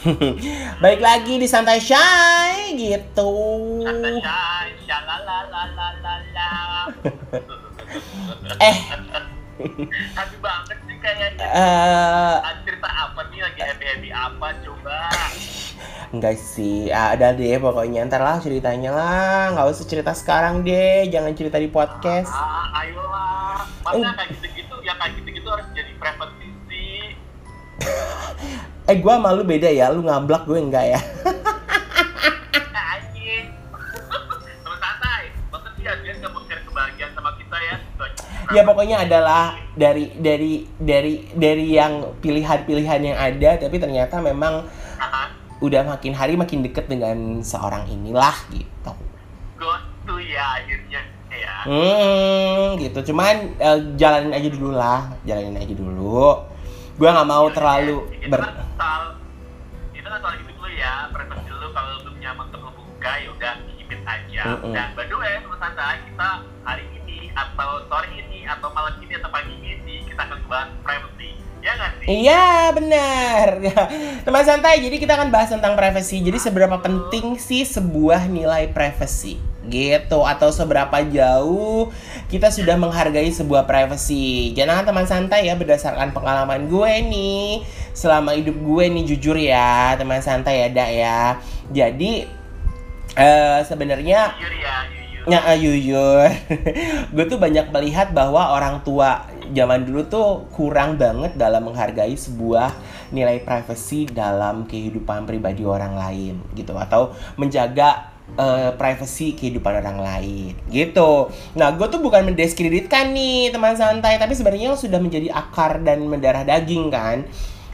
Baik lagi di Santai Shy gitu. Santai Shy, eh. Happy banget sih kayaknya. Uh, cerita apa nih? Lagi happy happy apa? Coba? Enggak sih, ada deh pokoknya. Ntar lah ceritanya lah. Nggak usah cerita sekarang deh, jangan cerita di podcast. Ah, ayolah. Masa kayak gitu-gitu, Eh gue malu beda ya, lu ngablak gue enggak ya ya Ya pokoknya adalah dari dari dari dari yang pilihan-pilihan yang ada tapi ternyata memang Aha. udah makin hari makin deket dengan seorang inilah gitu. Ghost tuh ya akhirnya ya. Hmm, gitu. Cuman uh, jalanin aja dulu lah, jalanin aja dulu. Gue nggak mau Ya, terlalu ya. itu ber. Soal itu kan soal hidup lu ya, preferensi lu kalau belum nyaman untuk ngebuka ya udah keep aja. Mm-mm. Dan by the way, teman santai kita hari ini atau sore ini atau malam ini atau pagi ini kita akan bahas privacy. Ya sih? Iya benar. Teman santai. Jadi kita akan bahas tentang privasi. Jadi seberapa penting sih sebuah nilai privasi? Gitu atau seberapa jauh kita sudah menghargai sebuah privasi. Jangan teman santai ya berdasarkan pengalaman gue nih selama hidup gue nih jujur ya teman santai ya dak ya. Jadi eh sebenarnya ya. Ya, uh, gue tuh banyak melihat bahwa orang tua zaman dulu tuh kurang banget dalam menghargai sebuah nilai privasi dalam kehidupan pribadi orang lain gitu atau menjaga uh, privasi kehidupan orang lain gitu. Nah, gue tuh bukan mendiskreditkan nih teman santai, tapi sebenarnya sudah menjadi akar dan mendarah daging kan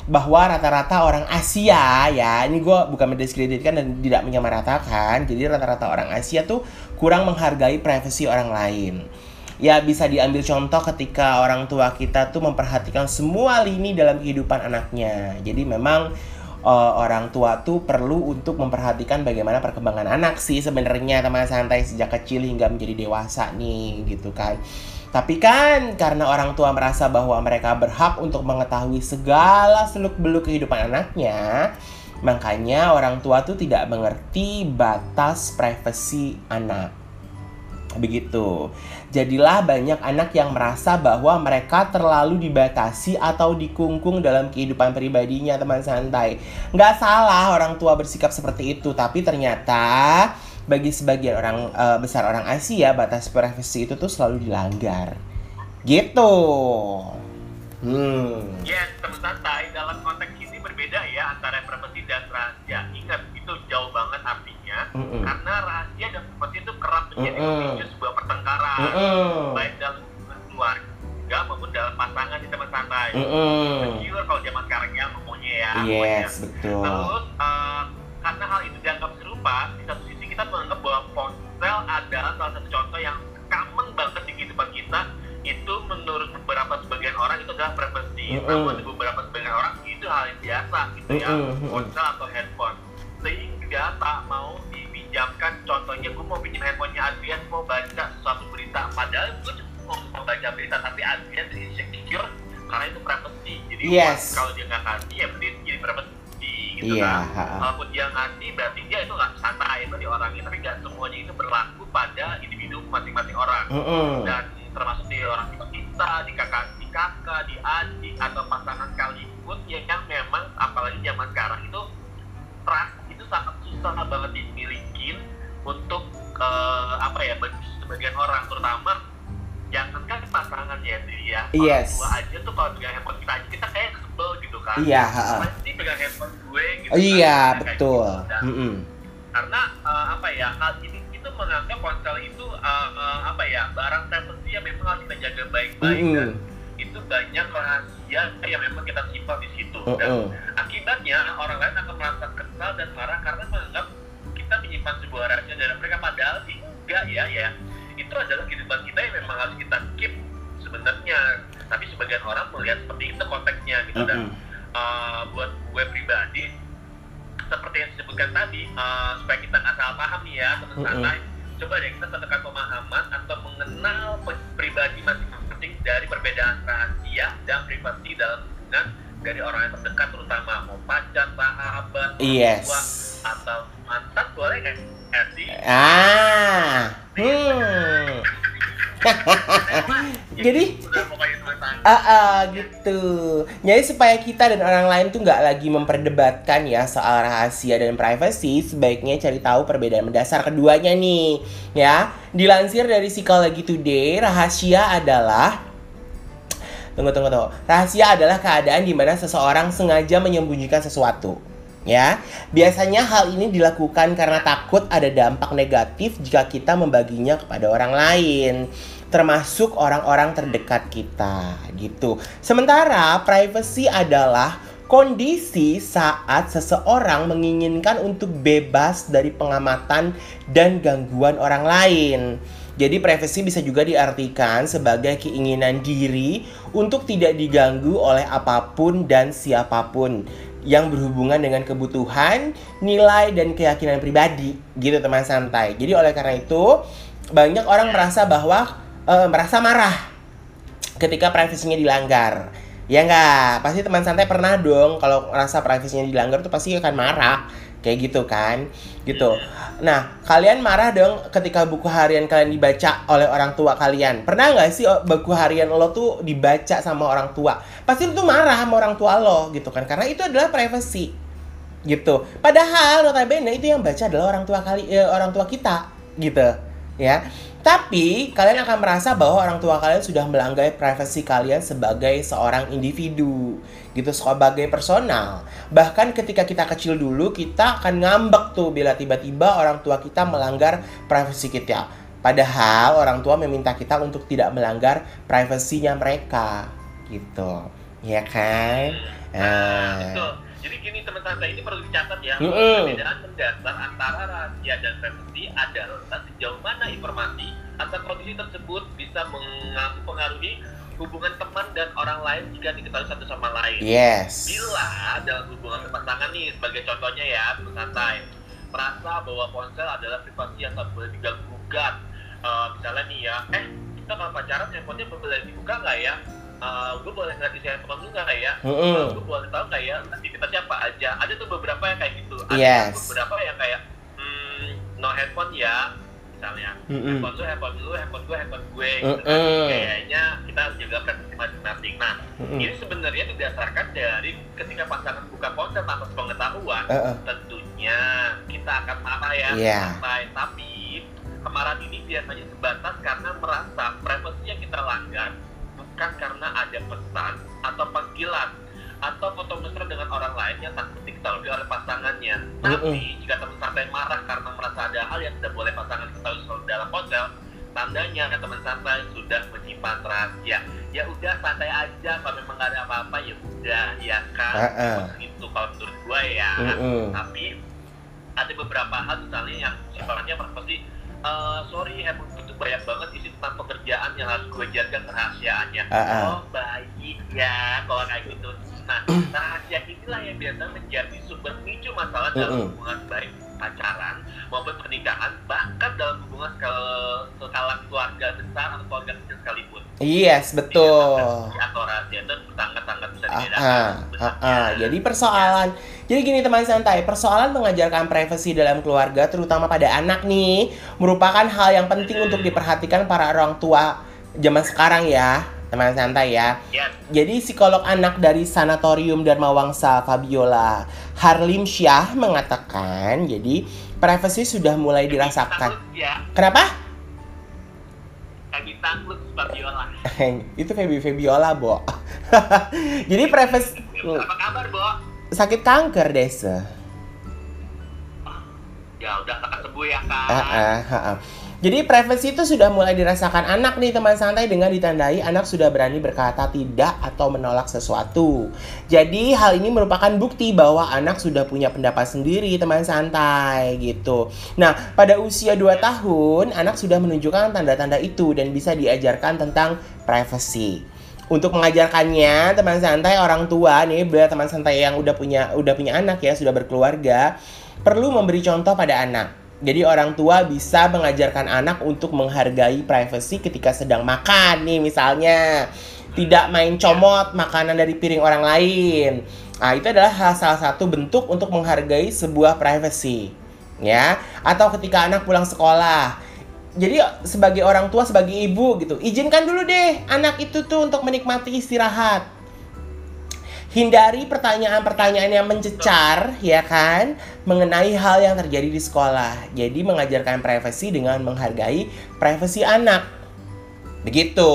bahwa rata-rata orang Asia ya ini gue bukan mendiskreditkan dan tidak menyamaratakan jadi rata-rata orang Asia tuh kurang menghargai privasi orang lain. Ya bisa diambil contoh ketika orang tua kita tuh memperhatikan semua lini dalam kehidupan anaknya. Jadi memang uh, orang tua tuh perlu untuk memperhatikan bagaimana perkembangan anak sih sebenarnya teman santai sejak kecil hingga menjadi dewasa nih gitu kan tapi kan karena orang tua merasa bahwa mereka berhak untuk mengetahui segala seluk-beluk kehidupan anaknya, makanya orang tua tuh tidak mengerti batas privasi anak. Begitu. Jadilah banyak anak yang merasa bahwa mereka terlalu dibatasi atau dikungkung dalam kehidupan pribadinya teman santai. Nggak salah orang tua bersikap seperti itu, tapi ternyata bagi sebagian orang uh, besar orang Asia batas privasi itu tuh selalu dilanggar gitu hmm Yes, teman santai dalam konteks ini berbeda ya antara privasi dan rahasia. Ingat itu jauh banget artinya Mm-mm. karena rahasia dan privasi itu kerap menjadi Mm-mm. pemicu sebuah pertengkaran Mm-mm. baik dalam keluarga maupun dalam pasangan di teman santai. Mm-mm. Jujur kalau zaman sekarang ya ngomongnya ya. yes betul Terus eh, karena hal itu dianggap serupa, di satu sisi salah satu contoh yang common banget di kehidupan kita. Itu menurut beberapa sebagian orang itu adalah privasi. Mm-mm. Namun di beberapa sebagian orang itu hal yang biasa gitu ya, ponsel atau handphone. Sehingga tak mau dipinjamkan. Contohnya gue mau pinjam handphonenya Adrian mau baca suatu berita. Padahal gue cuma mau baca berita tapi Adrian insecure karena itu privasi. Jadi Yes. kalau dia nggak kasih ya berarti jadi privasi gitu Iya, kan. Walaupun dia ngasih berarti masing-masing orang. Mm-mm. Dan termasuk di orang tua kita, di kakak, di kakak, di adik atau pasangan sekalipun ya yang memang apalagi zaman sekarang itu trust itu sangat susah banget dimiliki untuk eh, apa ya bagi sebagian orang terutama jangankan pasangan ya ya Yes. orang tua aja tuh kalau pegang handphone kita aja kita kayak sebel gitu kan Iya, ha-ha. pasti pegang handphone gue gitu Oh, iya kan. Betul gitu. Dan Mm-mm. karena eh, apa ya hal ini menganggap ponsel itu eh, eh, apa ya barang privasi yang memang harus kita jaga baik-baik Mm-mm. dan itu banyak rahasia yang memang kita simpan di situ dan Mm-mm. akibatnya orang lain akan merasa kesal dan marah karena menganggap kita menyimpan sebuah rahasia dari mereka padahal enggak ya ya itu adalah kehidupan kita yang memang harus kita keep sebenarnya tapi sebagian orang melihat seperti itu konteksnya gitu dan Mm-mm. uh, buat gue pribadi seperti yang disebutkan tadi uh, supaya kita nggak salah paham nih ya teman Mm-mm. santai coba deh kita tekan pemahaman atau mengenal pribadi masing-masing dari perbedaan rahasia dan privasi dalam hubungan dari orang yang terdekat terutama mau pacar, sahabat, Yes. tua, atau mantan boleh nggak sih? Ah. Hmm. Jadi Ah, ah, gitu. Jadi supaya kita dan orang lain tuh nggak lagi memperdebatkan ya soal rahasia dan privacy, sebaiknya cari tahu perbedaan mendasar keduanya nih, ya. Dilansir dari Psychology Today, rahasia adalah Tunggu, tunggu, tunggu. Rahasia adalah keadaan di mana seseorang sengaja menyembunyikan sesuatu. Ya, biasanya hal ini dilakukan karena takut ada dampak negatif jika kita membaginya kepada orang lain, termasuk orang-orang terdekat kita, gitu. Sementara privacy adalah kondisi saat seseorang menginginkan untuk bebas dari pengamatan dan gangguan orang lain. Jadi privacy bisa juga diartikan sebagai keinginan diri untuk tidak diganggu oleh apa pun dan siapa pun yang berhubungan dengan kebutuhan, nilai dan keyakinan pribadi gitu teman santai. Jadi oleh karena itu banyak orang merasa bahwa eh, merasa marah ketika privasinya dilanggar. Ya enggak? Pasti teman santai pernah dong kalau ngerasa privasinya dilanggar tuh pasti akan marah. Kayak gitu kan? Gitu. Nah, kalian marah dong ketika buku harian kalian dibaca oleh orang tua kalian. Pernah nggak sih oh, buku harian lo tuh dibaca sama orang tua? Pasti lo tuh marah sama orang tua lo gitu kan? Karena itu adalah privacy gitu. Padahal notabene itu yang baca adalah orang tua kali eh, orang tua kita gitu ya. Tapi kalian akan merasa bahwa orang tua kalian sudah melanggar privasi kalian sebagai seorang individu gitu sebagai personal. Bahkan ketika kita kecil dulu kita akan ngambek tuh bila tiba-tiba orang tua kita melanggar privasi kita. Padahal orang tua meminta kita untuk tidak melanggar privasinya mereka gitu. Ya kan? Nah, Ah. betul. Jadi gini teman santai ini perlu dicatat ya. Mm-mm. Perbedaan mendasar antara rahasia dan privacy adalah sejauh mana informasi atau kondisi tersebut bisa mempengaruhi hubungan teman dan orang lain jika diketahui satu sama lain. Yes. Bila dalam hubungan berpasangan nih, sebagai contohnya ya, teman santai, merasa bahwa ponsel adalah privasi yang tak boleh diganggu gugat. Eh, misalnya nih ya, eh kita kalau pacaran handphonenya boleh dibuka nggak ya? Eh, gue boleh di handphone lu nggak ya? Mm-mm. gue boleh tahu nggak ya nanti kita siapa aja ada tuh beberapa yang kayak gitu ada Yes. beberapa yang kayak hmm, no handphone ya misalnya Mm-mm. handphone lu handphone lu handphone gue handphone gue gitu kan. Mm-mm. kayaknya kita harus jaga privasi masing-masing nah Mm-mm. ini sebenarnya didasarkan dari ketika pasangan buka ponsel tanpa pengetahuan Uh-uh. tentunya kita akan marah ya Iya. santai tapi kemarahan ini biasanya sebatas karena merasa privasi yang kita langgar bukan karena ada pesan atau panggilan atau foto mesra dengan orang lain yang takut diketahui oleh pasangannya. Tapi jika teman santai marah karena merasa ada hal yang tidak boleh pasangan ketahui dalam ponsel, tandanya teman santai sudah menyimpan rahasia. Ya udah santai aja, kalau memang nggak ada apa-apa ya udah ya kan. Uh-uh. Itu kalau menurut gue ya. Mm-mm. Tapi ada beberapa hal misalnya yang sifatnya pasti eh, sorry itu banyak banget isi tentang pekerjaan yang harus gue jaga kerahasiaannya Ah, ah. oh baik ya kalau kayak gitu nah rahasia inilah yang biasa menjadi sumber pemicu masalah dalam Mm-mm. hubungan baik pacaran maupun pernikahan bahkan dalam hubungan skala, skala keluarga besar atau keluarga kecil sekalipun Yes, betul. Sangat-sangat bisa Ah, dibedakan ah, ah. Jadi persoalan, jadi gini teman santai, persoalan mengajarkan privasi dalam keluarga, terutama pada anak nih, merupakan hal yang penting untuk diperhatikan para orang tua zaman sekarang ya, teman santai ya. Yes. Jadi psikolog anak dari Sanatorium Dharma Wangsa Fabiola Harlim Syah mengatakan, jadi privasi sudah mulai dirasakan. Ya Kenapa? Bintang lu Fabiola Itu Febi Febiola, Bo. jadi privasi apa kabar Bo? sakit kanker, Desa. ya udah kakak sembuh ya kak ah, ah. Jadi privacy itu sudah mulai dirasakan anak nih teman santai dengan ditandai anak sudah berani berkata tidak atau menolak sesuatu. Jadi hal ini merupakan bukti bahwa anak sudah punya pendapat sendiri teman santai gitu. Nah pada usia 2 tahun anak sudah menunjukkan tanda-tanda itu dan bisa diajarkan tentang privacy. Untuk mengajarkannya teman santai orang tua nih bila teman santai yang udah punya udah punya anak ya sudah berkeluarga perlu memberi contoh pada anak. Jadi orang tua bisa mengajarkan anak untuk menghargai privasi ketika sedang makan nih misalnya. tidak main comot makanan dari piring orang lain. Nah, itu adalah salah satu bentuk untuk menghargai sebuah privacy. Ya, atau ketika anak pulang sekolah. Jadi sebagai orang tua, sebagai ibu gitu, izinkan dulu deh anak itu tuh untuk menikmati istirahat hindari pertanyaan-pertanyaan yang mencecar ya kan mengenai hal yang terjadi di sekolah. Jadi mengajarkan privasi dengan menghargai privasi anak. Begitu.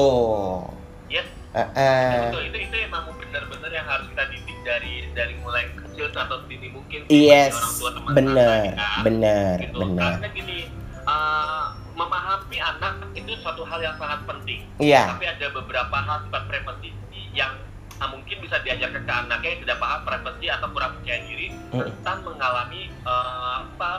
Ya. Uh, uh. Itu, itu itu emang benar-benar yang harus kita didik dari dari mulai kecil atau dini mungkin yes, orang tua teman bener, kan? bener, gitu. bener. Karena gini uh, memahami anak itu suatu hal yang sangat penting. Iya. Yeah. Tapi ada beberapa hal sifat privasi yang nah, mungkin bisa diajarkan ke anaknya yang tidak paham privasi atau kurang percaya diri hmm. tentang mengalami uh, apa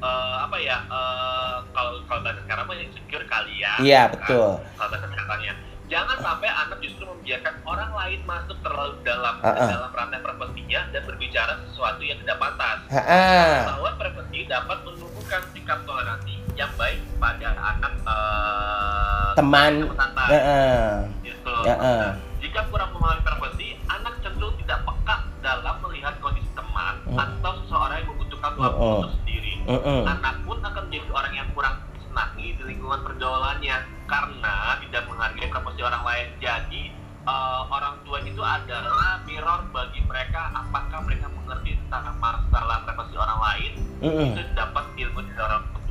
uh, apa ya uh, kalau kalau bahasa sekarang mah insecure kali ya iya kan? betul kalau bahasa sekarangnya jangan sampai anak justru membiarkan orang lain masuk terlalu dalam uh -uh. dalam rantai privasinya dan berbicara sesuatu yang tidak pantas uh -uh. bahwa privasi dapat menumbuhkan sikap toleransi yang baik pada anak uh, teman, teman uh -uh. gitu. uh -uh jika kurang memahami frekuensi, anak cenderung tidak peka dalam melihat kondisi teman mm. atau seseorang yang membutuhkan waktu uh, uh. untuk sendiri. Uh, uh. Anak pun akan menjadi orang yang kurang senangi di lingkungan pergaulannya karena tidak menghargai privasi orang lain. Jadi uh, orang tua itu adalah mirror bagi mereka apakah mereka mengerti tentang masalah privasi orang lain mm -hmm. itu dapat ilmu dari orang tua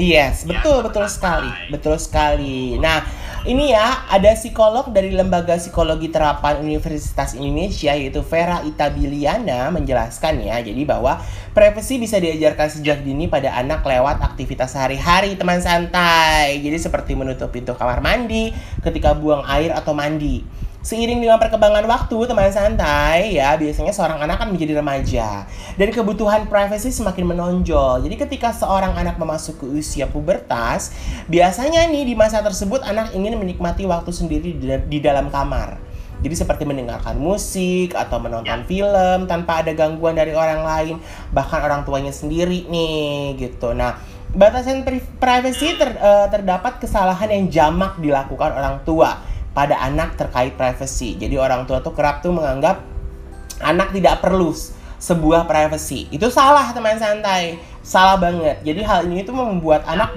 Yes, ya, betul betul sekali, betul sekali. Nah, ini ya ada psikolog dari Lembaga Psikologi Terapan Universitas Indonesia yaitu Vera Itabiliana menjelaskan ya, jadi bahwa privasi bisa diajarkan sejak dini pada anak lewat aktivitas sehari-hari teman santai. Jadi seperti menutup pintu kamar mandi ketika buang air atau mandi. Seiring dengan perkembangan waktu, teman santai ya, biasanya seorang anak kan menjadi remaja dan kebutuhan privasi semakin menonjol. Jadi ketika seorang anak memasuki usia pubertas, biasanya nih di masa tersebut anak ingin menikmati waktu sendiri di, dalam kamar. Jadi seperti mendengarkan musik atau menonton ya. film tanpa ada gangguan dari orang lain, bahkan orang tuanya sendiri nih gitu. Nah, batasan privasi ter, uh, terdapat kesalahan yang jamak dilakukan orang tua pada anak terkait privacy. Jadi orang tua tuh kerap tuh menganggap anak tidak perlu sebuah privacy. Itu salah teman santai. Salah banget. Jadi hal ini tuh membuat anak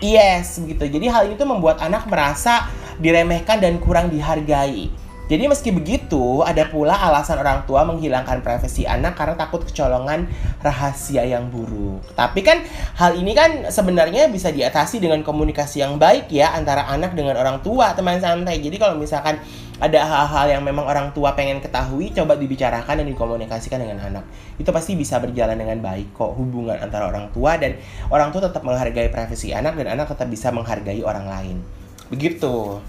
Yes, gitu. Jadi hal ini tuh membuat anak merasa diremehkan dan kurang dihargai. Jadi meski begitu, ada pula alasan orang tua menghilangkan privasi anak karena takut kecolongan rahasia yang buruk. Tapi kan hal ini kan sebenarnya bisa diatasi dengan komunikasi yang baik ya antara anak dengan orang tua, teman santai. Jadi kalau misalkan ada hal-hal yang memang orang tua pengen ketahui, coba dibicarakan dan dikomunikasikan dengan anak. Itu pasti bisa berjalan dengan baik kok hubungan antara orang tua dan orang tua tetap menghargai privasi anak dan anak tetap bisa menghargai orang lain. Begitu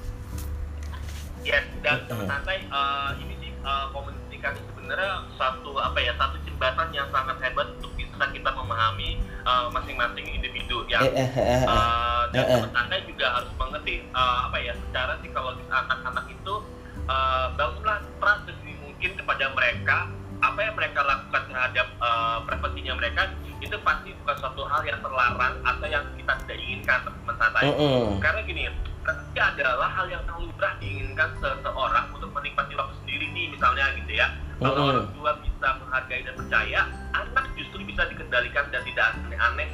ya dan teman santai uh, ini sih uh, komunikasi sebenarnya satu apa ya satu jembatan yang sangat hebat untuk bisa kita memahami uh, masing-masing individu yang uh, dan teman santai juga harus mengerti uh, apa ya secara psikologis anak-anak itu uh, bangunlah trust mungkin kepada mereka apa yang mereka lakukan terhadap uh, privasinya mereka itu pasti bukan suatu hal yang terlarang atau yang kita tidak inginkan teman santai. Uh -uh. karena gini tapi adalah hal yang lumrah diinginkan seseorang untuk menikmati waktu sendiri nih misalnya gitu ya kalau mm -hmm. orang tua bisa menghargai dan percaya anak justru bisa dikendalikan dan tidak aneh-aneh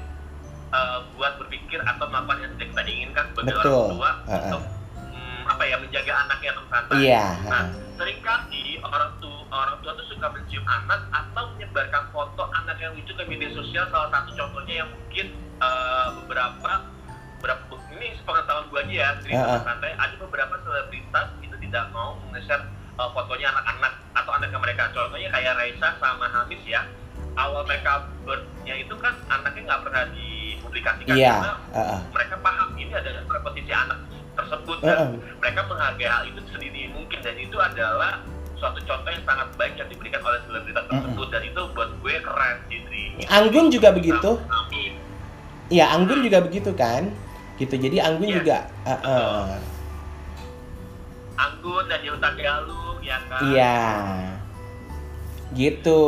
uh, buat berpikir atau melakukan yang tidak kita inginkan sebagai Betul. orang tua uh -uh. untuk um, apa ya menjaga anaknya atau santai yeah. nah sering kali orang tua orang tua tuh suka mencium anak atau menyebarkan foto anak yang lucu ke media sosial salah satu contohnya yang mungkin uh, beberapa beberapa ini sepengetahuan gue aja ya cerita uh -uh. santai ada beberapa selebritas itu tidak mau nge-share uh, fotonya anak-anak atau anaknya mereka contohnya kayak Raisa sama Hamis ya awal mereka birthnya itu kan anaknya nggak pernah dipublikasikan yeah. karena uh -uh. mereka paham ini adalah posisi anak tersebut dan uh -uh. mereka menghargai hal itu sendiri mungkin dan itu adalah suatu contoh yang sangat baik yang diberikan oleh selebritas tersebut uh -uh. dan itu buat gue keren Cidri Anggun juga begitu Iya, Anggun juga begitu kan? Gitu. Jadi Anggun yeah. juga uh, uh. Anggun dan Yuta Galung ya kan? Iya. Gitu.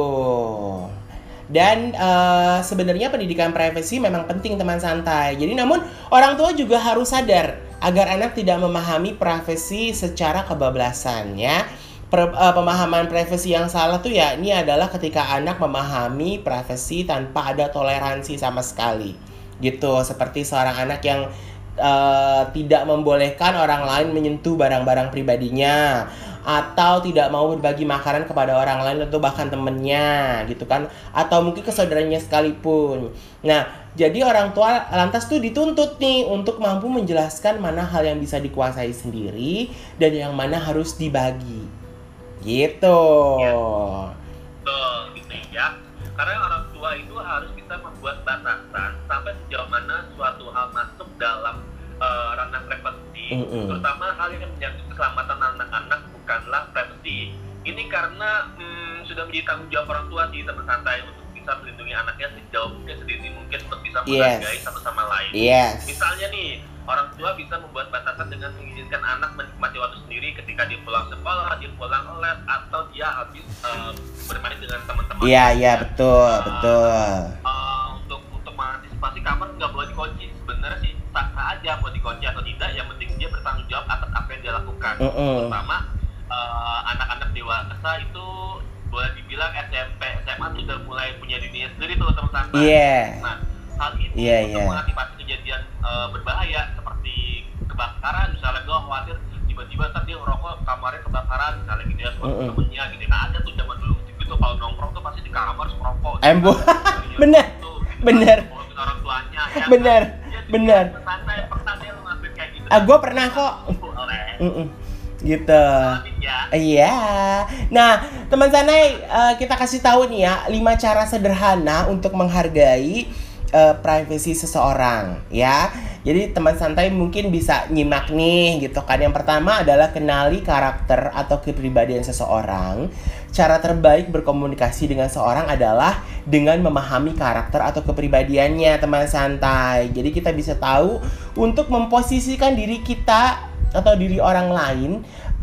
Dan uh, sebenarnya pendidikan privasi memang penting teman santai. Jadi namun orang tua juga harus sadar agar anak tidak memahami privasi secara kebablasan ya. Per, uh, pemahaman privasi yang salah tuh ya ini adalah ketika anak memahami privasi tanpa ada toleransi sama sekali gitu seperti seorang anak yang uh, tidak membolehkan orang lain menyentuh barang-barang pribadinya atau tidak mau berbagi makanan kepada orang lain atau bahkan temennya gitu kan atau mungkin ke saudaranya sekalipun nah jadi orang tua lantas tuh dituntut nih untuk mampu menjelaskan mana hal yang bisa dikuasai sendiri dan yang mana harus dibagi Gitu. Ya. Betul, gitu ya. Karena orang tua itu harus bisa membuat batasan sampai sejauh mana suatu hal masuk dalam uh, ranah privasi, mm -hmm. terutama hal yang menyangkut keselamatan anak-anak bukanlah privasi. Ini karena hmm, sudah menjadi tanggung jawab orang tua sih teman santai untuk bisa melindungi anaknya sejauh mungkin sedini mungkin untuk bisa menghargai yes. satu sama lain. Yes. Misalnya nih, orang tua bisa membuat batasan dengan mengizinkan anak menikmati waktu sendiri ketika dia pulang sekolah, dia pulang les, atau dia habis uh, bermain dengan teman-teman. Iya, iya betul, uh, betul. Uh, untuk untuk mengantisipasi kamar nggak boleh dikunci. Sebenarnya sih tak aja mau dikunci atau tidak, yang penting dia bertanggung jawab atas apa yang dia lakukan. Uh -uh. Terutama uh, anak-anak dewasa itu boleh dibilang SMP, SMA sudah mulai punya dunia sendiri tuh teman-teman. Iya. Yeah. Nah, hal ini yeah, untuk yeah. mengantisipasi kejadian uh, berbahaya seperti kebakaran misalnya gue khawatir tiba-tiba ntar dia ngerokok kamarnya kebakaran misalnya gitu ya sama uh -uh. temennya gitu nah ada tuh zaman dulu gitu kalau nongkrong tuh pasti di kamar ngerokok gitu, embo bener gitu, bener orang tuanya ya, bener kan? bener santai pernah dia ngelakuin kayak gitu ah gue pernah kok gitu. Iya. Nah, teman sanai uh, kita kasih tahu nih ya, lima cara sederhana untuk menghargai uh, privasi seseorang ya. Jadi teman santai mungkin bisa nyimak nih gitu kan. Yang pertama adalah kenali karakter atau kepribadian seseorang. Cara terbaik berkomunikasi dengan seorang adalah dengan memahami karakter atau kepribadiannya teman santai. Jadi kita bisa tahu untuk memposisikan diri kita atau diri orang lain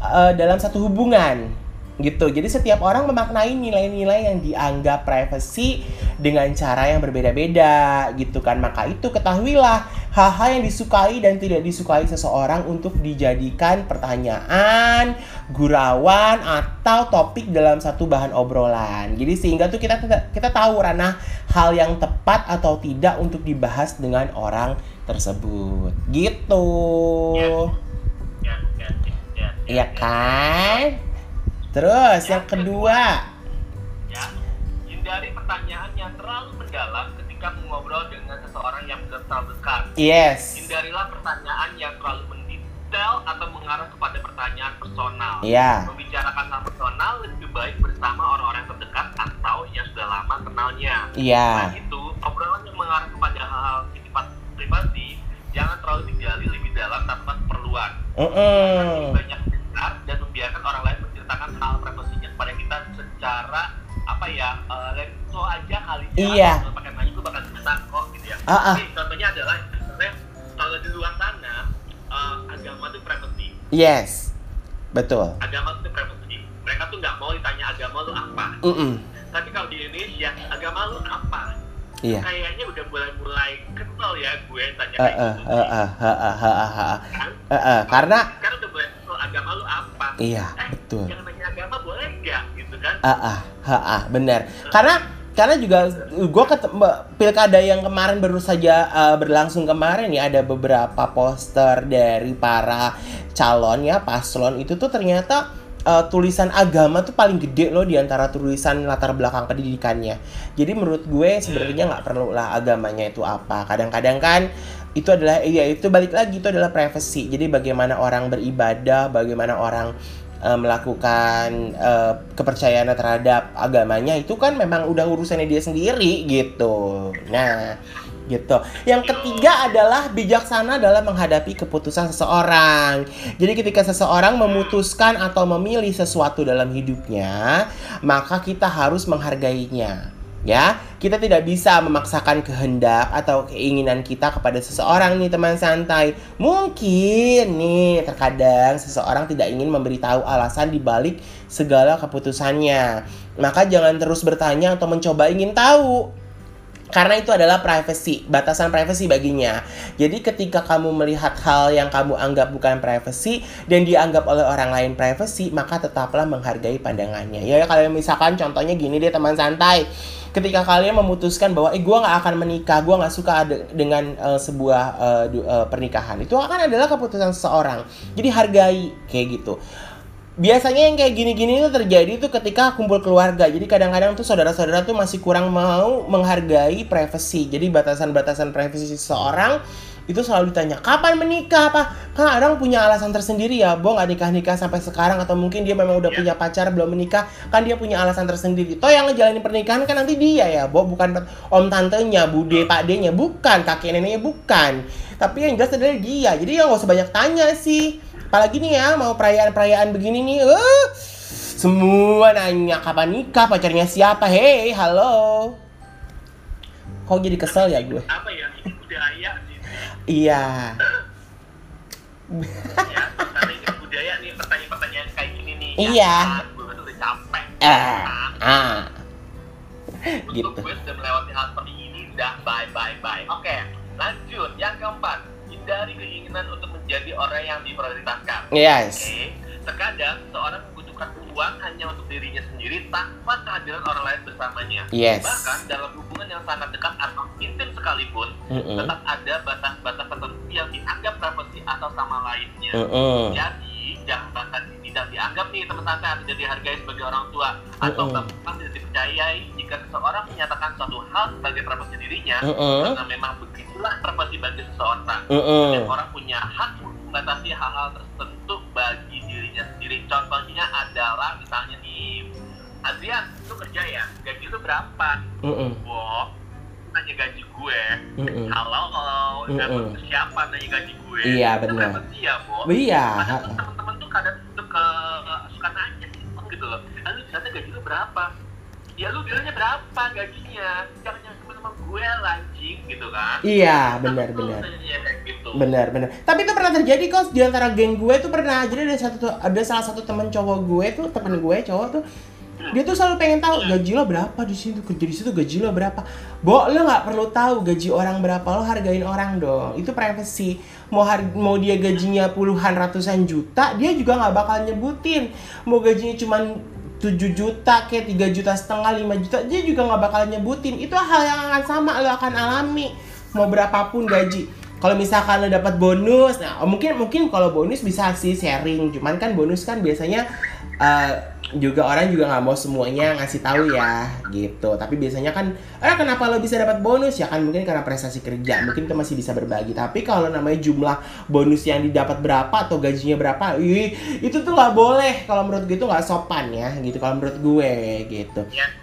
uh, dalam satu hubungan gitu. Jadi setiap orang memaknai nilai-nilai yang dianggap privacy dengan cara yang berbeda-beda gitu kan. Maka itu ketahuilah hal-hal yang disukai dan tidak disukai seseorang untuk dijadikan pertanyaan, gurauan atau topik dalam satu bahan obrolan. Jadi sehingga tuh kita kita tahu ranah hal yang tepat atau tidak untuk dibahas dengan orang tersebut. Gitu. Ya, ya, ya, ya, Iya kan? Terus yang, yang kedua, ya, hindari pertanyaan yang terlalu mendalam ketika mengobrol dengan seseorang yang belum terlalu dekat. Yes. Hindarilah pertanyaan yang terlalu mendetail atau mengarah kepada pertanyaan personal. Iya. Yeah. Membicarakan hal personal lebih baik bersama orang-orang terdekat atau yang sudah lama kenalnya. Iya. Yeah. Nah itu obrolan yang mengarah kepada hal-hal sifat privasi jangan terlalu digali lebih dalam tanpa keperluan. Mm -mm. Banyak dengar dan membiarkan orang lain menceritakan hal privasinya kepada kita secara apa ya uh, let so aja kali ya. Iya. pakai nanya gue bakal cerita kok gitu ya. Uh -uh. Jadi, contohnya adalah kalau di luar sana uh, agama itu privacy yes. Betul. Agama itu privacy mereka tuh nggak mau ditanya agama lu apa. Mm -mm. tapi kalau di Indonesia agama lu apa? Iya. Kayaknya udah mulai-mulai kenal ya gue tanya uh, kayak uh, gitu. Uh, uh, uh, uh, uh, uh, uh, uh, karena karena udah mulai agama lu apa? Iya eh, betul jangan nanya agama boleh nggak gitu kan ah ah ah, ah benar karena karena juga gue ketemu pilkada yang kemarin baru saja uh, berlangsung kemarin ya ada beberapa poster dari para calon ya paslon itu tuh ternyata uh, tulisan agama tuh paling gede loh di antara tulisan latar belakang pendidikannya. Jadi menurut gue sebenarnya nggak perlu lah agamanya itu apa. Kadang-kadang kan itu adalah ya itu balik lagi itu adalah privacy jadi bagaimana orang beribadah bagaimana orang uh, melakukan uh, kepercayaan terhadap agamanya itu kan memang udah urusannya dia sendiri gitu nah gitu. Yang ketiga adalah bijaksana dalam menghadapi keputusan seseorang. Jadi ketika seseorang memutuskan atau memilih sesuatu dalam hidupnya, maka kita harus menghargainya ya kita tidak bisa memaksakan kehendak atau keinginan kita kepada seseorang nih teman santai mungkin nih terkadang seseorang tidak ingin memberitahu alasan dibalik segala keputusannya maka jangan terus bertanya atau mencoba ingin tahu karena itu adalah privacy, batasan privacy baginya. Jadi ketika kamu melihat hal yang kamu anggap bukan privacy dan dianggap oleh orang lain privacy, maka tetaplah menghargai pandangannya. Ya kalau misalkan contohnya gini deh teman santai. Ketika kalian memutuskan bahwa eh gue nggak akan menikah, gue nggak suka ada dengan uh, sebuah uh, uh, pernikahan, itu akan adalah keputusan seseorang. Jadi hargai kayak gitu biasanya yang kayak gini-gini itu terjadi tuh ketika kumpul keluarga. Jadi kadang-kadang tuh saudara-saudara tuh masih kurang mau menghargai privasi. Jadi batasan-batasan privasi seseorang itu selalu ditanya kapan menikah apa kan orang punya alasan tersendiri ya bo nggak nikah nikah sampai sekarang atau mungkin dia memang udah yeah. punya pacar belum menikah. Kan dia punya alasan tersendiri. Toh yang ngejalanin pernikahan kan nanti dia ya bo bukan om tantenya bude pak nya bukan kakek neneknya bukan. Tapi yang jelas adalah dia jadi ya nggak usah banyak tanya sih. Apalagi nih ya mau perayaan-perayaan begini nih uh, semua nanya kapan nikah pacarnya siapa? Hei halo. Kok jadi kesel ya gue apa ya budaya iya ya budaya nih pertanyaan-pertanyaan kayak gini nih iya ya, gue udah capek ah ah gitu gue sudah melewati hal seperti ini udah bye bye bye oke lanjut yang keempat hindari keinginan untuk menjadi orang yang diprioritaskan. Yes. Oke. Okay? Terkadang seorang membutuhkan uang hanya untuk dirinya sendiri tanpa kehadiran orang lain bersamanya. Yes. Bahkan dalam hubungan yang sangat dekat atau intim sekalipun, mm -mm. tetap ada batas-batas tertentu yang dianggap privasi atau sama lainnya. Mm -mm. Jadi jangan tidak dianggap nih teman santai atau jadi dihargai sebagai orang tua atau mm -mm. bahkan tidak dipercayai jika seseorang menyatakan suatu hal sebagai privasi dirinya mm -mm. karena memang begitulah privasi bagi seseorang. Mm -mm. Dan orang punya hak membatasi hal-hal tertentu bagi dirinya sendiri. Contohnya adalah misalnya nih Adrian, lu kerja ya? Gaji lu berapa? Mm -mm. Bo, nanya gaji gue. Mm -mm. Halo, mm -mm. siapa nanya gaji gue? Iya benar. Itu ya, Bo. Iya. Teman-teman tuh kadang tuh ke suka nanya gitu loh. Lalu ternyata gaji lu berapa? Ya lu bilangnya berapa gajinya? Jangan yang teman-teman gue lancing gitu kan? Iya, benar benar. Gitu. Benar benar. Tapi itu pernah terjadi kok di antara geng gue tuh pernah. Jadi ada satu ada salah satu teman cowok gue tuh teman gue cowok tuh dia tuh selalu pengen tahu gaji lo berapa di situ kerja di situ gaji lo berapa. Bo lo nggak perlu tahu gaji orang berapa lo hargain orang dong. Itu privacy. Mau har mau dia gajinya puluhan ratusan juta dia juga nggak bakal nyebutin. Mau gajinya cuma 7 juta kayak 3 juta setengah 5 juta dia juga nggak bakal nyebutin. Itu hal yang akan sama lo akan alami. Mau berapapun gaji kalau misalkan lo dapat bonus nah mungkin mungkin kalau bonus bisa sih sharing. Cuman kan bonus kan biasanya uh, juga orang juga nggak mau semuanya ngasih tahu ya gitu. Tapi biasanya kan eh kenapa lo bisa dapat bonus? Ya kan mungkin karena prestasi kerja mungkin itu masih bisa berbagi. Tapi kalau namanya jumlah bonus yang didapat berapa atau gajinya berapa ih, itu tuh nggak boleh. Kalau menurut gue itu nggak sopan ya gitu. Kalau menurut gue gitu. Ya.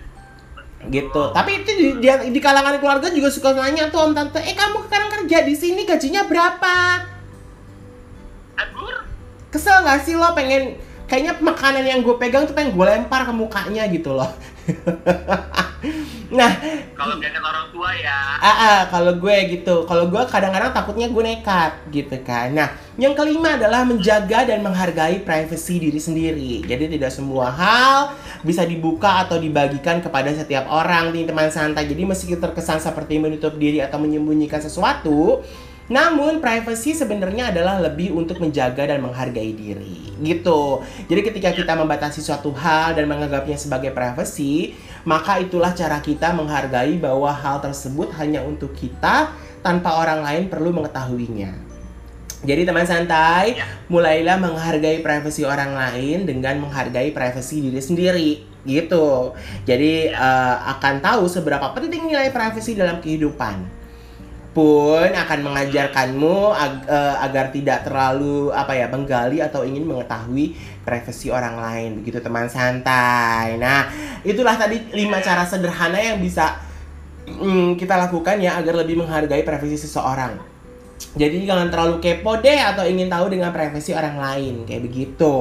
Gitu. Tapi itu di, di, di kalangan keluarga juga suka nanya tuh om tante eh kamu sekarang kerja di sini gajinya berapa? Kesel gak sih lo pengen kayaknya makanan yang gue pegang tuh pengen gue lempar ke mukanya gitu loh nah. Kalau dengan orang tua ya. Ah, ah kalau gue gitu. Kalau gue kadang-kadang takutnya gue nekat gitu kan. Nah yang kelima adalah menjaga dan menghargai privasi diri sendiri. Jadi tidak semua hal bisa dibuka atau dibagikan kepada setiap orang nih teman santai. Jadi meski terkesan seperti menutup diri atau menyembunyikan sesuatu namun privacy sebenarnya adalah lebih untuk menjaga dan menghargai diri. Gitu. Jadi ketika kita membatasi suatu hal dan menganggapnya sebagai privacy, maka itulah cara kita menghargai bahwa hal tersebut hanya untuk kita tanpa orang lain perlu mengetahuinya. Jadi teman santai, ya. mulailah menghargai privasi orang lain dengan menghargai privasi diri sendiri gitu. Jadi uh, akan tahu seberapa penting nilai privasi dalam kehidupan pun akan mengajarkanmu ag uh, agar tidak terlalu apa ya menggali atau ingin mengetahui privasi orang lain begitu teman santai. Nah, itulah tadi lima cara sederhana yang bisa mm, kita lakukan ya agar lebih menghargai privasi seseorang. Jadi jangan terlalu kepo deh atau ingin tahu dengan privasi orang lain kayak begitu.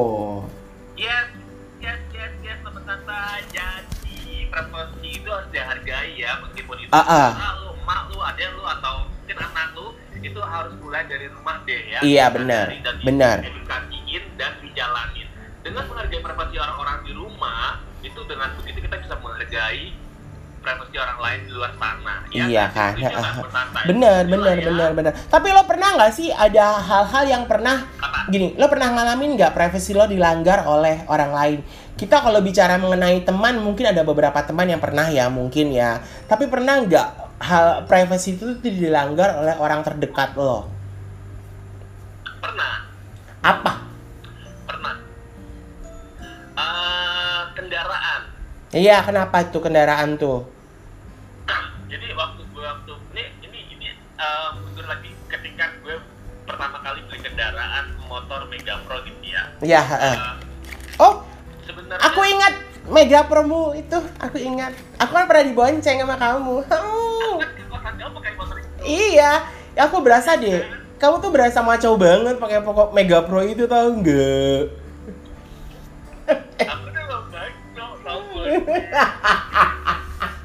Yes, yes, yes, yes teman santai. Jadi privasi itu harus dihargai ya meskipun itu uh -uh deh ya. Iya benar. Benar. Edukasiin dan dijalanin. Dengan menghargai privasi orang-orang di rumah itu dengan begitu kita bisa menghargai privasi orang lain di luar sana. Ya, Iya kan? Itulah bener, ya. bener, bener. Tapi lo pernah nggak sih ada hal-hal yang pernah Apa? gini, lo pernah ngalamin nggak privasi lo dilanggar oleh orang lain? Kita kalau bicara mengenai teman, mungkin ada beberapa teman yang pernah ya, mungkin ya. Tapi pernah nggak hal privasi itu dilanggar oleh orang terdekat lo? Apa? pernah. Eh, kendaraan. Iya, kenapa itu kendaraan tuh? Jadi waktu gue waktu ini ini ini eh, mundur lagi ketika gue pertama kali beli kendaraan motor Mega Pro gitu ya. Iya, heeh. Eh, Oh, sebenarnya aku ingat Mega Promo itu, aku ingat. Aku kan pernah dibonceng sama kamu. Hmm. kan kamu pakai motor itu. Iya, ya aku berasa deh. Kamu tuh berasa maco banget pakai pokok Mega Pro itu tau nggak? Aku tau. Ya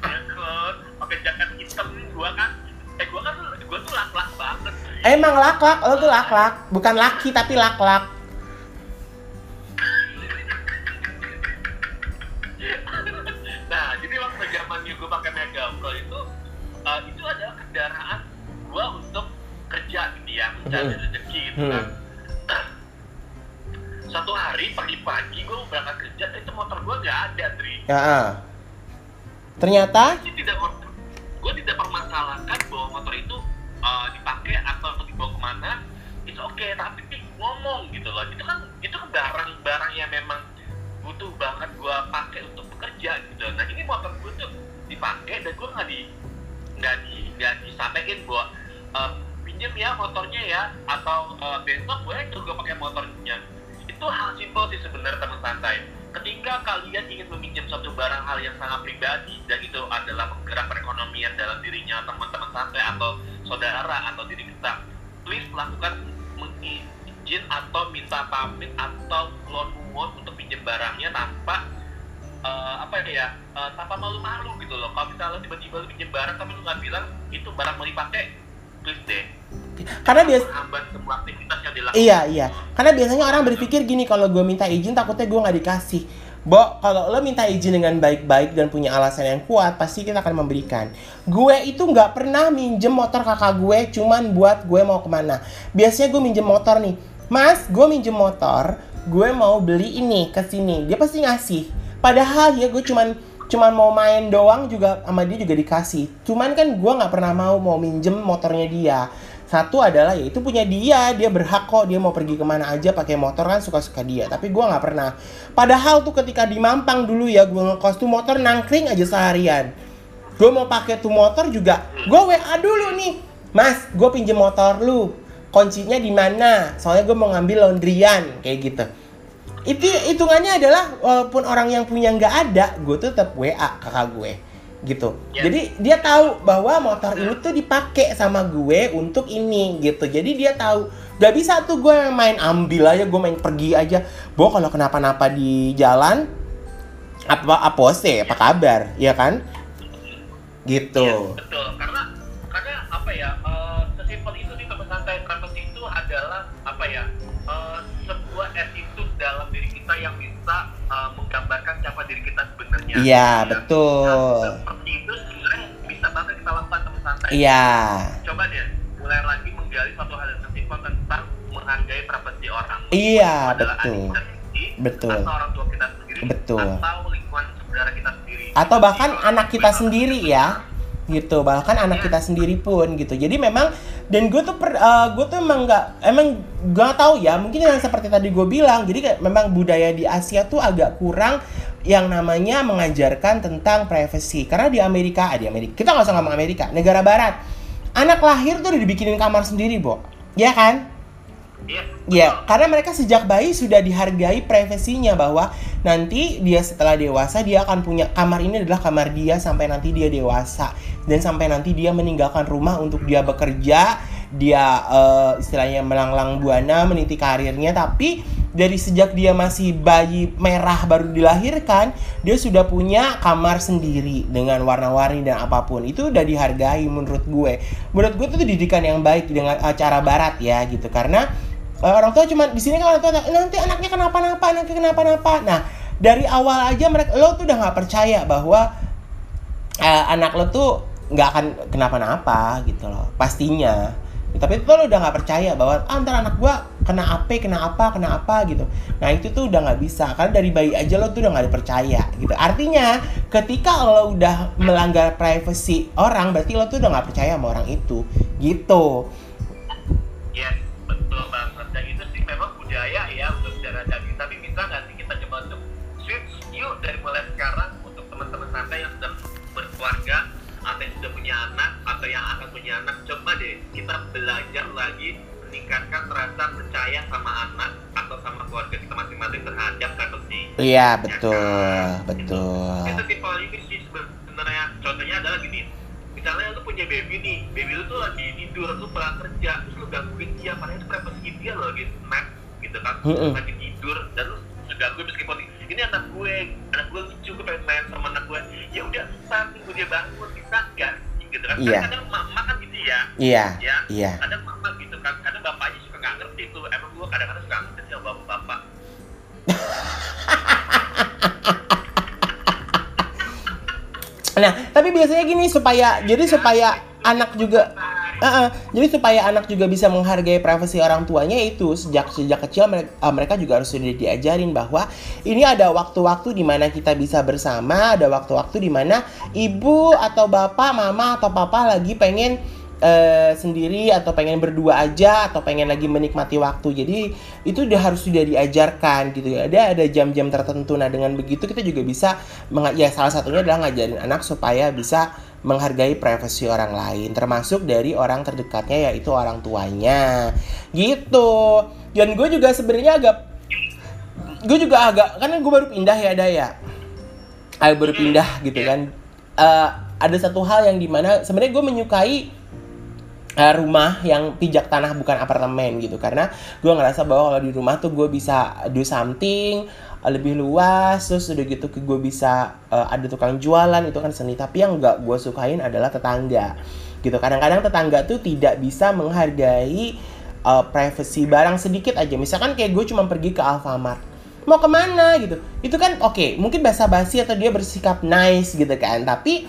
kan, pakai jaket hitam gua kan. Eh gua kan gua tuh lak-lak banget. Emang lak-lak, lo tuh lak-lak. Bukan laki tapi lak-lak. Nah, jadi waktu zamannya gue pakai Mega Pro itu eh, itu adalah kendaraan mencari Hmm. rezeki gitu kan. Hmm. Suatu hari pagi-pagi gue berangkat kerja, itu motor gue nggak ada, Dri. Ya. ah. Ternyata, Gue tidak gue tidak permasalahkan bahwa motor itu eh, dipakai atau dibawa ke mana, itu oke. Tapi ngomong gitu loh, itu kan itu kan barang-barang yang memang butuh banget gue pakai untuk bekerja gitu. Nah ini motor gue tuh dipakai dan gue nggak di nggak di nggak disampaikan bahwa eh, pinjam ya motornya ya atau eh, besok gue juga pakai motornya. Itu hal simpel sih sebenarnya teman santai. Ketika kalian ingin meminjam suatu barang hal yang sangat pribadi dan itu adalah penggerak perekonomian dalam dirinya teman-teman santai atau saudara atau diri kita, please lakukan izin atau minta pamit atau loan nuwun untuk pinjam barangnya tanpa eh, apa ya eh, tanpa malu-malu gitu loh. Kalau misalnya tiba-tiba lu pinjam barang tapi lu nggak bilang itu barang mau dipakai, deh. karena bias Menghambat semua aktivitas yang dilakukan. Iya iya, karena biasanya orang berpikir gini kalau gue minta izin takutnya gue nggak dikasih. Bo, kalau lo minta izin dengan baik-baik dan punya alasan yang kuat, pasti kita akan memberikan. Gue itu nggak pernah minjem motor kakak gue, cuman buat gue mau ke mana. Biasanya gue minjem motor nih, Mas, gue minjem motor, gue mau beli ini ke sini. Dia pasti ngasih. Padahal ya gue cuman cuman mau main doang juga sama dia juga dikasih. Cuman kan gue nggak pernah mau mau minjem motornya dia. Satu adalah ya itu punya dia, dia berhak kok dia mau pergi ke mana aja pakai motor kan suka-suka dia. Tapi gue nggak pernah. Padahal tuh ketika di Mampang dulu ya gue ngekos tuh motor nangkring aja seharian. Gue mau pakai tuh motor juga, gue WA dulu nih, Mas, gue pinjem motor lu. Kuncinya di mana? Soalnya gue mau ngambil laundryan kayak gitu. Itu hitungannya adalah walaupun orang yang punya nggak ada, gue tuh tetap WA kakak gue gitu. Ya. Jadi dia tahu bahwa motor ini tuh dipakai sama gue untuk ini gitu. Jadi dia tahu gak bisa tuh gue main ambil aja, gue main pergi aja. Bo kalau kenapa-napa di jalan apa apose apa kabar, ya kan? Gitu. Iya, betul. Sebenarnya. Iya, Nah, betul. Nah, seperti itu sebenarnya bisa banget kita lakukan teman santai. Iya. Coba deh mulai lagi menggali suatu hal yang simpel tentang menghargai privasi orang. Iya, betul. sendiri, Betul. Atau orang tua kita sendiri. Betul. Atau lingkungan saudara kita sendiri. atau bahkan anak kita sendiri ya gitu bahkan anak kita sendiri pun gitu jadi memang dan gue tuh per, eh, gue tuh emang nggak emang gak tahu ya mungkin yang seperti tadi gue bilang jadi kayak memang budaya di Asia tuh agak kurang yang namanya mengajarkan tentang privacy. Karena di Amerika ah, di Amerika kita nggak usah ngomong Amerika negara Barat. Anak lahir tuh udah dibikinin kamar sendiri bo. Ya kan? Iya. Ya, karena mereka sejak bayi sudah dihargai privasinya bahwa nanti dia setelah dewasa dia akan punya kamar ini adalah kamar dia sampai nanti dia dewasa. Dan sampai nanti dia meninggalkan rumah untuk dia bekerja, dia eh, istilahnya melanglang buana meniti karirnya. Tapi dari sejak dia masih bayi merah baru dilahirkan, dia sudah punya kamar sendiri dengan warna-warni dan apa pun. Itu udah dihargai menurut gue. Menurut gue itu didikan yang baik dengan eh, cara barat ya gitu karena Eh, orang tua cuma di sini kan orang tua nanti anaknya kenapa-napa, anaknya kenapa-napa. Nah, dari awal aja mereka lo tuh udah nggak percaya bahwa uh, anak lo tuh nggak akan kenapa-napa gitu loh pastinya tapi lo udah nggak percaya bahwa ah, ntar anak gua kena apa kena apa kena apa gitu. Nah itu tuh udah nggak bisa karena dari bayi aja lo tuh udah nggak dipercaya gitu. Artinya ketika lo udah melanggar privasi orang berarti lo tuh udah nggak percaya sama orang itu gitu. Yes betul banget. Dan itu sih memang budaya ya untuk darah daging. Tapi bisa nggak sih kita coba untuk switch? Yuk dari mulai sekarang untuk teman-teman santai yang sudah berkeluarga atau yang sudah punya anak atau yang akan punya anak coba deh kita belajar lagi meningkatkan rasa percaya sama anak atau sama keluarga kita masing-masing terhadap privacy iya betul ya kan? betul. Itu tipe ini sih sebenarnya. Contohnya adalah gini misalnya lu punya baby nih baby lu tuh lagi tidur lu pulang kerja terus lu gangguin dia padahal itu privacy dia lo lagi snack gitu kan? Mm -hmm. lagi tidur dan lu gangguin meskipun ini anak gue anak gue lucu gue pengen main sama anak gue. Ya udah saat tunggu dia bangun bisa kan gitu kan? Iya. kadang mama kan gitu ya. Iya ya iya. kadang mama gitu kan kadang bapaknya suka nggak ngerti tuh emang gue kadang-kadang suka bapak-bapak. Nah, tapi biasanya gini supaya jadi supaya anak juga uh -uh, jadi supaya anak juga bisa menghargai privasi orang tuanya itu sejak sejak kecil mereka, uh, mereka juga harus sudah diajarin bahwa ini ada waktu-waktu di mana kita bisa bersama, ada waktu-waktu di mana ibu atau bapak, mama atau papa lagi pengen uh, sendiri atau pengen berdua aja atau pengen lagi menikmati waktu. Jadi itu udah harus sudah diajarkan gitu ya. Ada ada jam-jam tertentu. Nah, dengan begitu kita juga bisa ya salah satunya adalah ngajarin anak supaya bisa menghargai privasi orang lain termasuk dari orang terdekatnya yaitu orang tuanya gitu dan gue juga sebenarnya agak gue juga agak karena gue baru pindah ya Daya agak baru pindah gitu kan uh, ada satu hal yang di mana sebenarnya gue menyukai uh, rumah yang pijak tanah bukan apartemen gitu. Karena gue ngerasa bahwa kalau di rumah tuh gue bisa do something uh, lebih luas terus udah gitu gue bisa uh, ada tukang jualan itu kan seni. Tapi yang gak gue sukain adalah tetangga gitu. Kadang-kadang tetangga tuh tidak bisa menghargai uh, privacy barang sedikit aja. Misalkan kayak gue cuma pergi ke Alfamart mau ke mana? gitu. Itu kan oke okay, mungkin basa-basi atau dia bersikap nice gitu kan. Tapi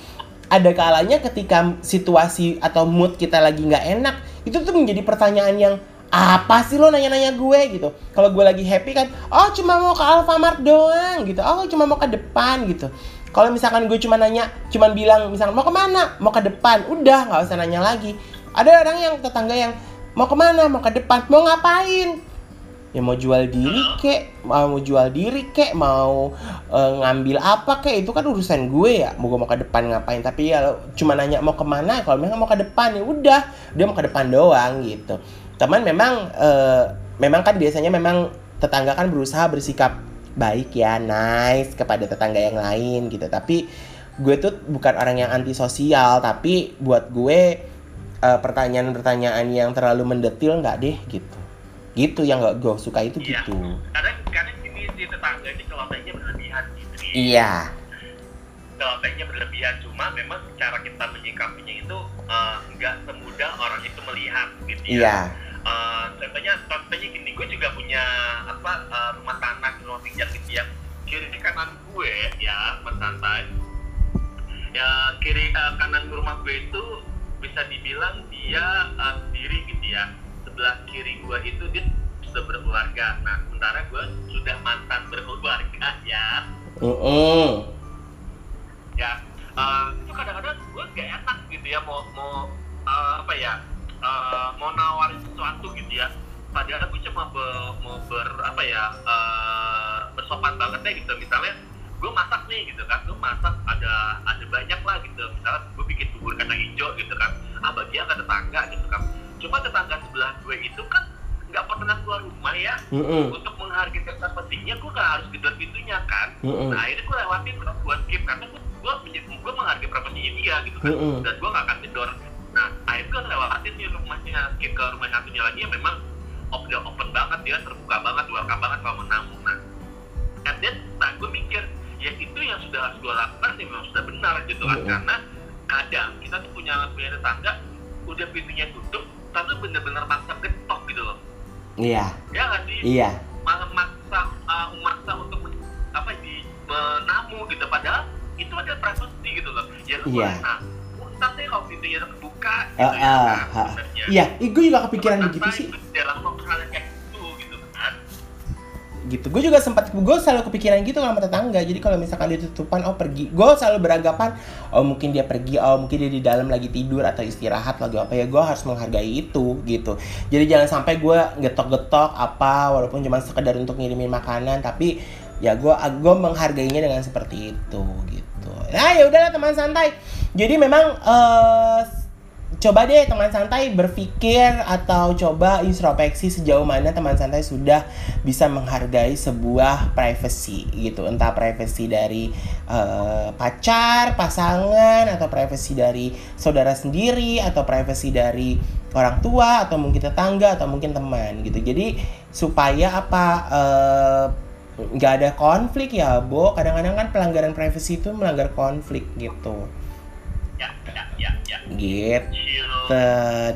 ada kalanya ketika situasi atau mood kita lagi nggak enak itu tuh menjadi pertanyaan yang apa sih lo nanya-nanya gue? gitu. Kalau gue lagi happy kan oh cuma mau ke Alfamart doang gitu. Oh cuma mau ke depan gitu. Kalau misalkan gue cuma nanya cuma bilang misalkan mau ke mana? Mau ke depan. Udah nggak usah nanya lagi. Ada orang yang tetangga yang mau ke mana? Mau ke depan. Mau ngapain ya mau jual diri kek mau jual diri kek mau e, ngambil apa kek itu kan urusan gue ya. Mau gue mau ke depan ngapain tapi ya cuma nanya mau ke mana kalau memang mau ke depan ya udah dia mau ke depan doang gitu. Teman memang e, memang kan biasanya memang tetangga kan berusaha bersikap baik ya nice kepada tetangga yang lain gitu. Tapi gue tuh bukan orang yang antisosial tapi buat gue eh, pertanyaan-pertanyaan yang terlalu mendetil nggak deh gitu gitu yang gak gue suka itu iya. gitu. Kadang kadang ini si tetangga ini celotehnya berlebihan gitu iya. Celotehnya berlebihan cuma memang cara kita menyikapinya itu uh, nggak semudah orang itu melihat gitu ya. Iya. Uh, contohnya contohnya gini gue juga punya apa uh, rumah tanah rumah pijak gitu ya. Kiri kanan gue ya mas santai. Ya kiri uh, kanan rumah gue itu bisa dibilang dia uh, sendiri gitu ya sebelah kiri gue itu dia sudah berkeluarga. Nah sementara gue sudah mantan berkeluarga ya. Uh -uh. ya uh, itu kadang-kadang gue gak enak gitu ya mau mau uh, apa ya uh, mau nawarin sesuatu gitu ya. Padahal gue cuma be, mau ber apa ya uh, bersopan banget deh gitu. Misalnya gue masak nih gitu kan gue masak ada ada banyak lah gitu. Misalnya gue bikin bubur kacang hijau gitu kan ah bagi ke tetangga gitu kan cuma tetangga sebelah gue itu kan nggak pernah keluar rumah ya mm -hmm. untuk menghargai kata pentingnya gue nggak harus gedor pintunya kan mm -hmm. nah akhirnya gue lewatin terus gue skip karena gue gue, gue menghargai privasinya dia gitu kan mm -hmm. dan gue nggak akan gedor nah akhirnya gue lewatin nih rumahnya skip ke rumah satunya lagi yang memang udah open banget dia terbuka banget welcome banget kalau menamu nah and then nah gue mikir ya itu yang sudah harus gue lakukan sih memang sudah benar gitu kan mm -hmm. karena kadang kita tuh punya punya tetangga udah pintunya tutup tapi bener-bener maksa getok gitu loh. Iya. Ya nggak sih? Iya. Malah maksa uh, maksa untuk apa di menamu gitu. Padahal itu itu ada privacy gitu loh. Ya lu Iya. nah ntar deh kalau pintunya terbuka gitu Ah, ya ah, kan, sebenarnya. Iya, gue juga kepikiran begitu santai, sih. melakukan hal yang kayak gitu. Gue juga sempat gue selalu kepikiran gitu sama tetangga. Jadi kalau misalkan ditutupan oh pergi. Gue selalu beranggapan oh mungkin dia pergi oh mungkin dia di dalam lagi tidur atau istirahat lagi apa ya gue harus menghargai itu gitu. Jadi jangan sampai gue getok-getok apa walaupun cuma sekedar untuk ngirimin makanan tapi ya gue gue menghargainya dengan seperti itu gitu. Nah ya udahlah teman santai. Jadi memang eh, coba deh teman santai berpikir atau coba introspeksi sejauh mana teman santai sudah bisa menghargai sebuah privacy gitu. Entah privacy dari eh, pacar pasangan atau privacy dari saudara sendiri atau privacy dari orang tua atau mungkin tetangga atau mungkin teman gitu. Jadi supaya apa eh, nggak ada konflik ya Bo? Kadang-kadang kan pelanggaran privacy itu melanggar konflik gitu gitu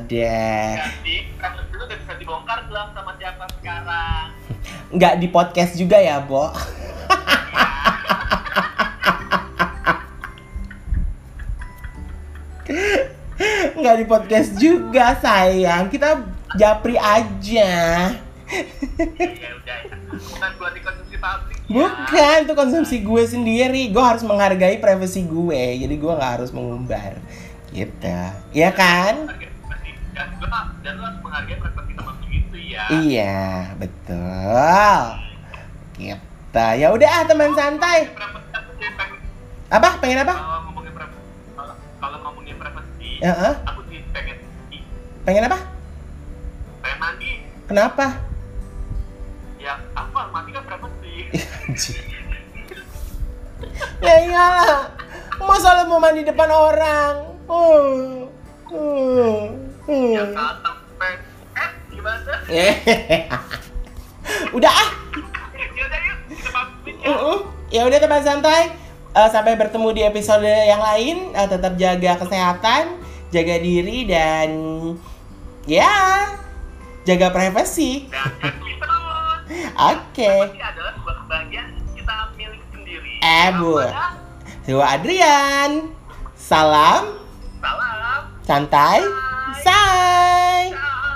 deh Jadi, kasus dulu udah bisa dibongkar belum sama siapa sekarang? nggak di podcast juga ya Bo nggak di podcast juga sayang kita japri aja ya udah. Bukan buat dikonsumsi publik ya. Bukan itu konsumsi gue sendiri. Gue harus menghargai privasi gue jadi gue nggak harus mengumbar gitu. Ya kan. Dan harus menghargai privasi teman ya. iya betul. Gitu. Ya udah ah teman santai. Apa? Pengen apa? Kalau ngomongin privasi, kalau, kalau ngomongin privasi, aku sih pengen pengen apa? Pengen mandi. kenapa? Ya, apa? Ya iyalah masa lu mau mandi depan orang oh. Oh. Ya Hmm. kata pen. Eh, gimana? udah ah Ya udah yuk, kita pamit ya. Ya udah teman santai. Eh, sampai bertemu di episode yang lain. Eh, tetap jaga kesehatan, jaga diri dan ya jaga privasi. Oke. Sebuah kebahagiaan kita milik sendiri. Eh, Bu. Dewa Adrian. Salam. Salam. Santai. Say. Say.